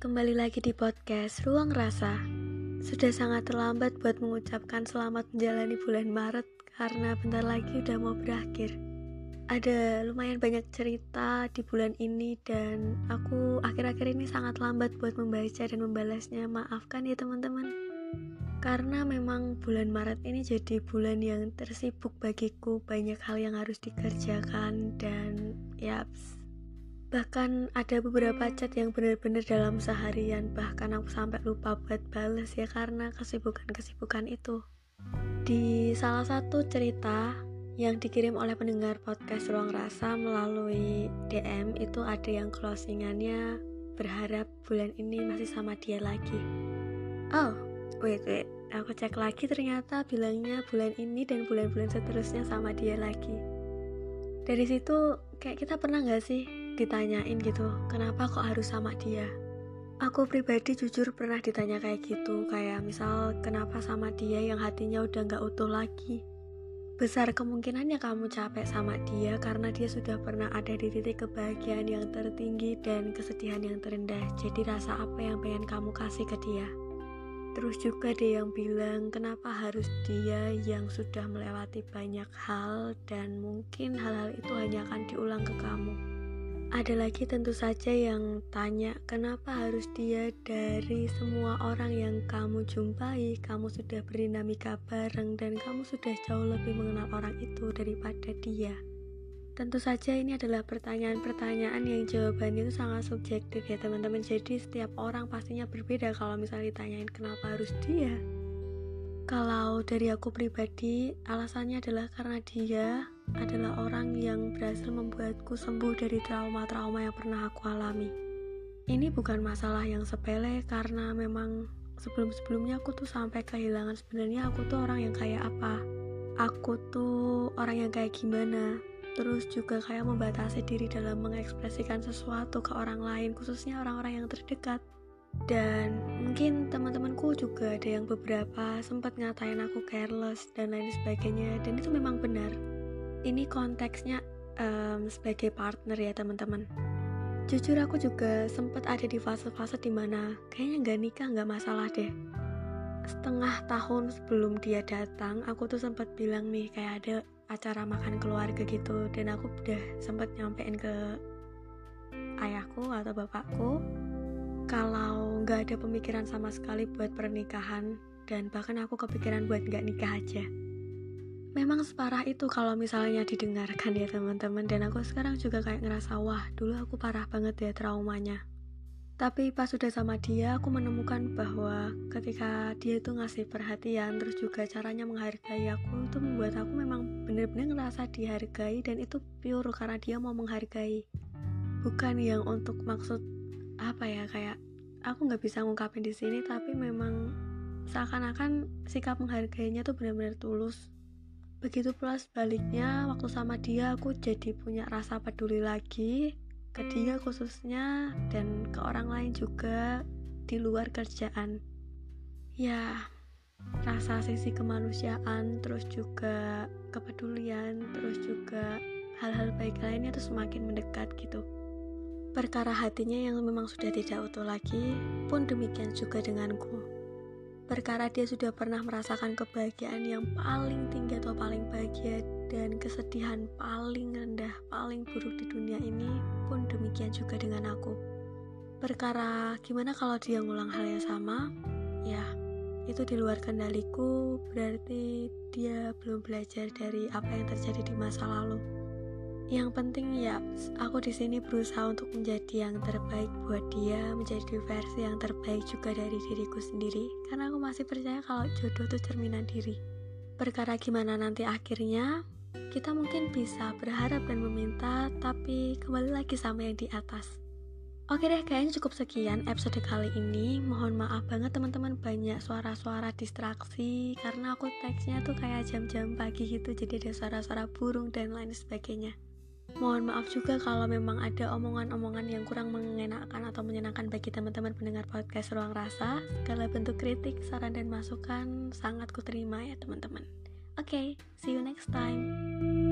kembali lagi di podcast Ruang Rasa. Sudah sangat terlambat buat mengucapkan selamat menjalani bulan Maret karena bentar lagi udah mau berakhir. Ada lumayan banyak cerita di bulan ini dan aku akhir-akhir ini sangat lambat buat membaca dan membalasnya. Maafkan ya teman-teman. Karena memang bulan Maret ini jadi bulan yang tersibuk bagiku, banyak hal yang harus dikerjakan dan yaps, bahkan ada beberapa chat yang benar-benar dalam seharian bahkan aku sampai lupa buat bales ya karena kesibukan-kesibukan itu. Di salah satu cerita yang dikirim oleh pendengar podcast Ruang Rasa melalui DM itu ada yang closingannya berharap bulan ini masih sama dia lagi. Oh wait wait. Aku cek lagi ternyata bilangnya bulan ini dan bulan-bulan seterusnya sama dia lagi. Dari situ kayak kita pernah gak sih ditanyain gitu kenapa kok harus sama dia? Aku pribadi jujur pernah ditanya kayak gitu kayak misal kenapa sama dia yang hatinya udah nggak utuh lagi? Besar kemungkinannya kamu capek sama dia karena dia sudah pernah ada di titik kebahagiaan yang tertinggi dan kesedihan yang terendah. Jadi rasa apa yang pengen kamu kasih ke dia? Terus juga ada yang bilang kenapa harus dia yang sudah melewati banyak hal dan mungkin hal-hal itu hanya akan diulang ke kamu. Ada lagi tentu saja yang tanya, kenapa harus dia dari semua orang yang kamu jumpai, kamu sudah berdinamika bareng dan kamu sudah jauh lebih mengenal orang itu daripada dia. Tentu saja ini adalah pertanyaan-pertanyaan yang jawabannya itu sangat subjektif ya teman-teman. Jadi setiap orang pastinya berbeda kalau misalnya ditanyain kenapa harus dia. Kalau dari aku pribadi, alasannya adalah karena dia adalah orang yang berhasil membuatku sembuh dari trauma-trauma yang pernah aku alami. Ini bukan masalah yang sepele karena memang sebelum-sebelumnya aku tuh sampai kehilangan sebenarnya aku tuh orang yang kayak apa. Aku tuh orang yang kayak gimana. Terus juga kayak membatasi diri dalam mengekspresikan sesuatu ke orang lain, khususnya orang-orang yang terdekat dan mungkin teman-temanku juga ada yang beberapa sempat ngatain aku careless dan lain sebagainya dan itu memang benar ini konteksnya um, sebagai partner ya teman-teman. Jujur aku juga sempat ada di fase-fase di mana kayaknya nggak nikah nggak masalah deh. Setengah tahun sebelum dia datang aku tuh sempat bilang nih kayak ada acara makan keluarga gitu. Dan aku udah sempat nyampein ke ayahku atau bapakku kalau nggak ada pemikiran sama sekali buat pernikahan dan bahkan aku kepikiran buat nggak nikah aja memang separah itu kalau misalnya didengarkan ya teman-teman. Dan aku sekarang juga kayak ngerasa wah dulu aku parah banget ya traumanya. Tapi pas sudah sama dia aku menemukan bahwa ketika dia itu ngasih perhatian terus juga caranya menghargai aku itu membuat aku memang benar-benar ngerasa dihargai dan itu pure karena dia mau menghargai. Bukan yang untuk maksud apa ya kayak aku nggak bisa ngungkapin di sini tapi memang seakan-akan sikap menghargainya tuh benar-benar tulus begitu pula sebaliknya waktu sama dia aku jadi punya rasa peduli lagi ke dia khususnya dan ke orang lain juga di luar kerjaan ya rasa sisi kemanusiaan terus juga kepedulian terus juga hal-hal baik lainnya tuh semakin mendekat gitu Perkara hatinya yang memang sudah tidak utuh lagi, pun demikian juga denganku. Perkara dia sudah pernah merasakan kebahagiaan yang paling tinggi atau paling bahagia dan kesedihan paling rendah, paling buruk di dunia ini, pun demikian juga dengan aku. Perkara gimana kalau dia ngulang hal yang sama? Ya, itu di luar kendaliku, berarti dia belum belajar dari apa yang terjadi di masa lalu. Yang penting ya, aku di sini berusaha untuk menjadi yang terbaik buat dia, menjadi versi yang terbaik juga dari diriku sendiri. Karena aku masih percaya kalau jodoh itu cerminan diri. Perkara gimana nanti akhirnya, kita mungkin bisa berharap dan meminta, tapi kembali lagi sama yang di atas. Oke deh, kayaknya cukup sekian episode kali ini. Mohon maaf banget teman-teman banyak suara-suara distraksi karena aku teksnya tuh kayak jam-jam pagi gitu, jadi ada suara-suara burung dan lain sebagainya. Mohon maaf juga kalau memang ada omongan-omongan yang kurang mengenakan atau menyenangkan bagi teman-teman pendengar podcast Ruang Rasa. Segala bentuk kritik, saran, dan masukan sangat kuterima ya teman-teman. Oke, okay, see you next time.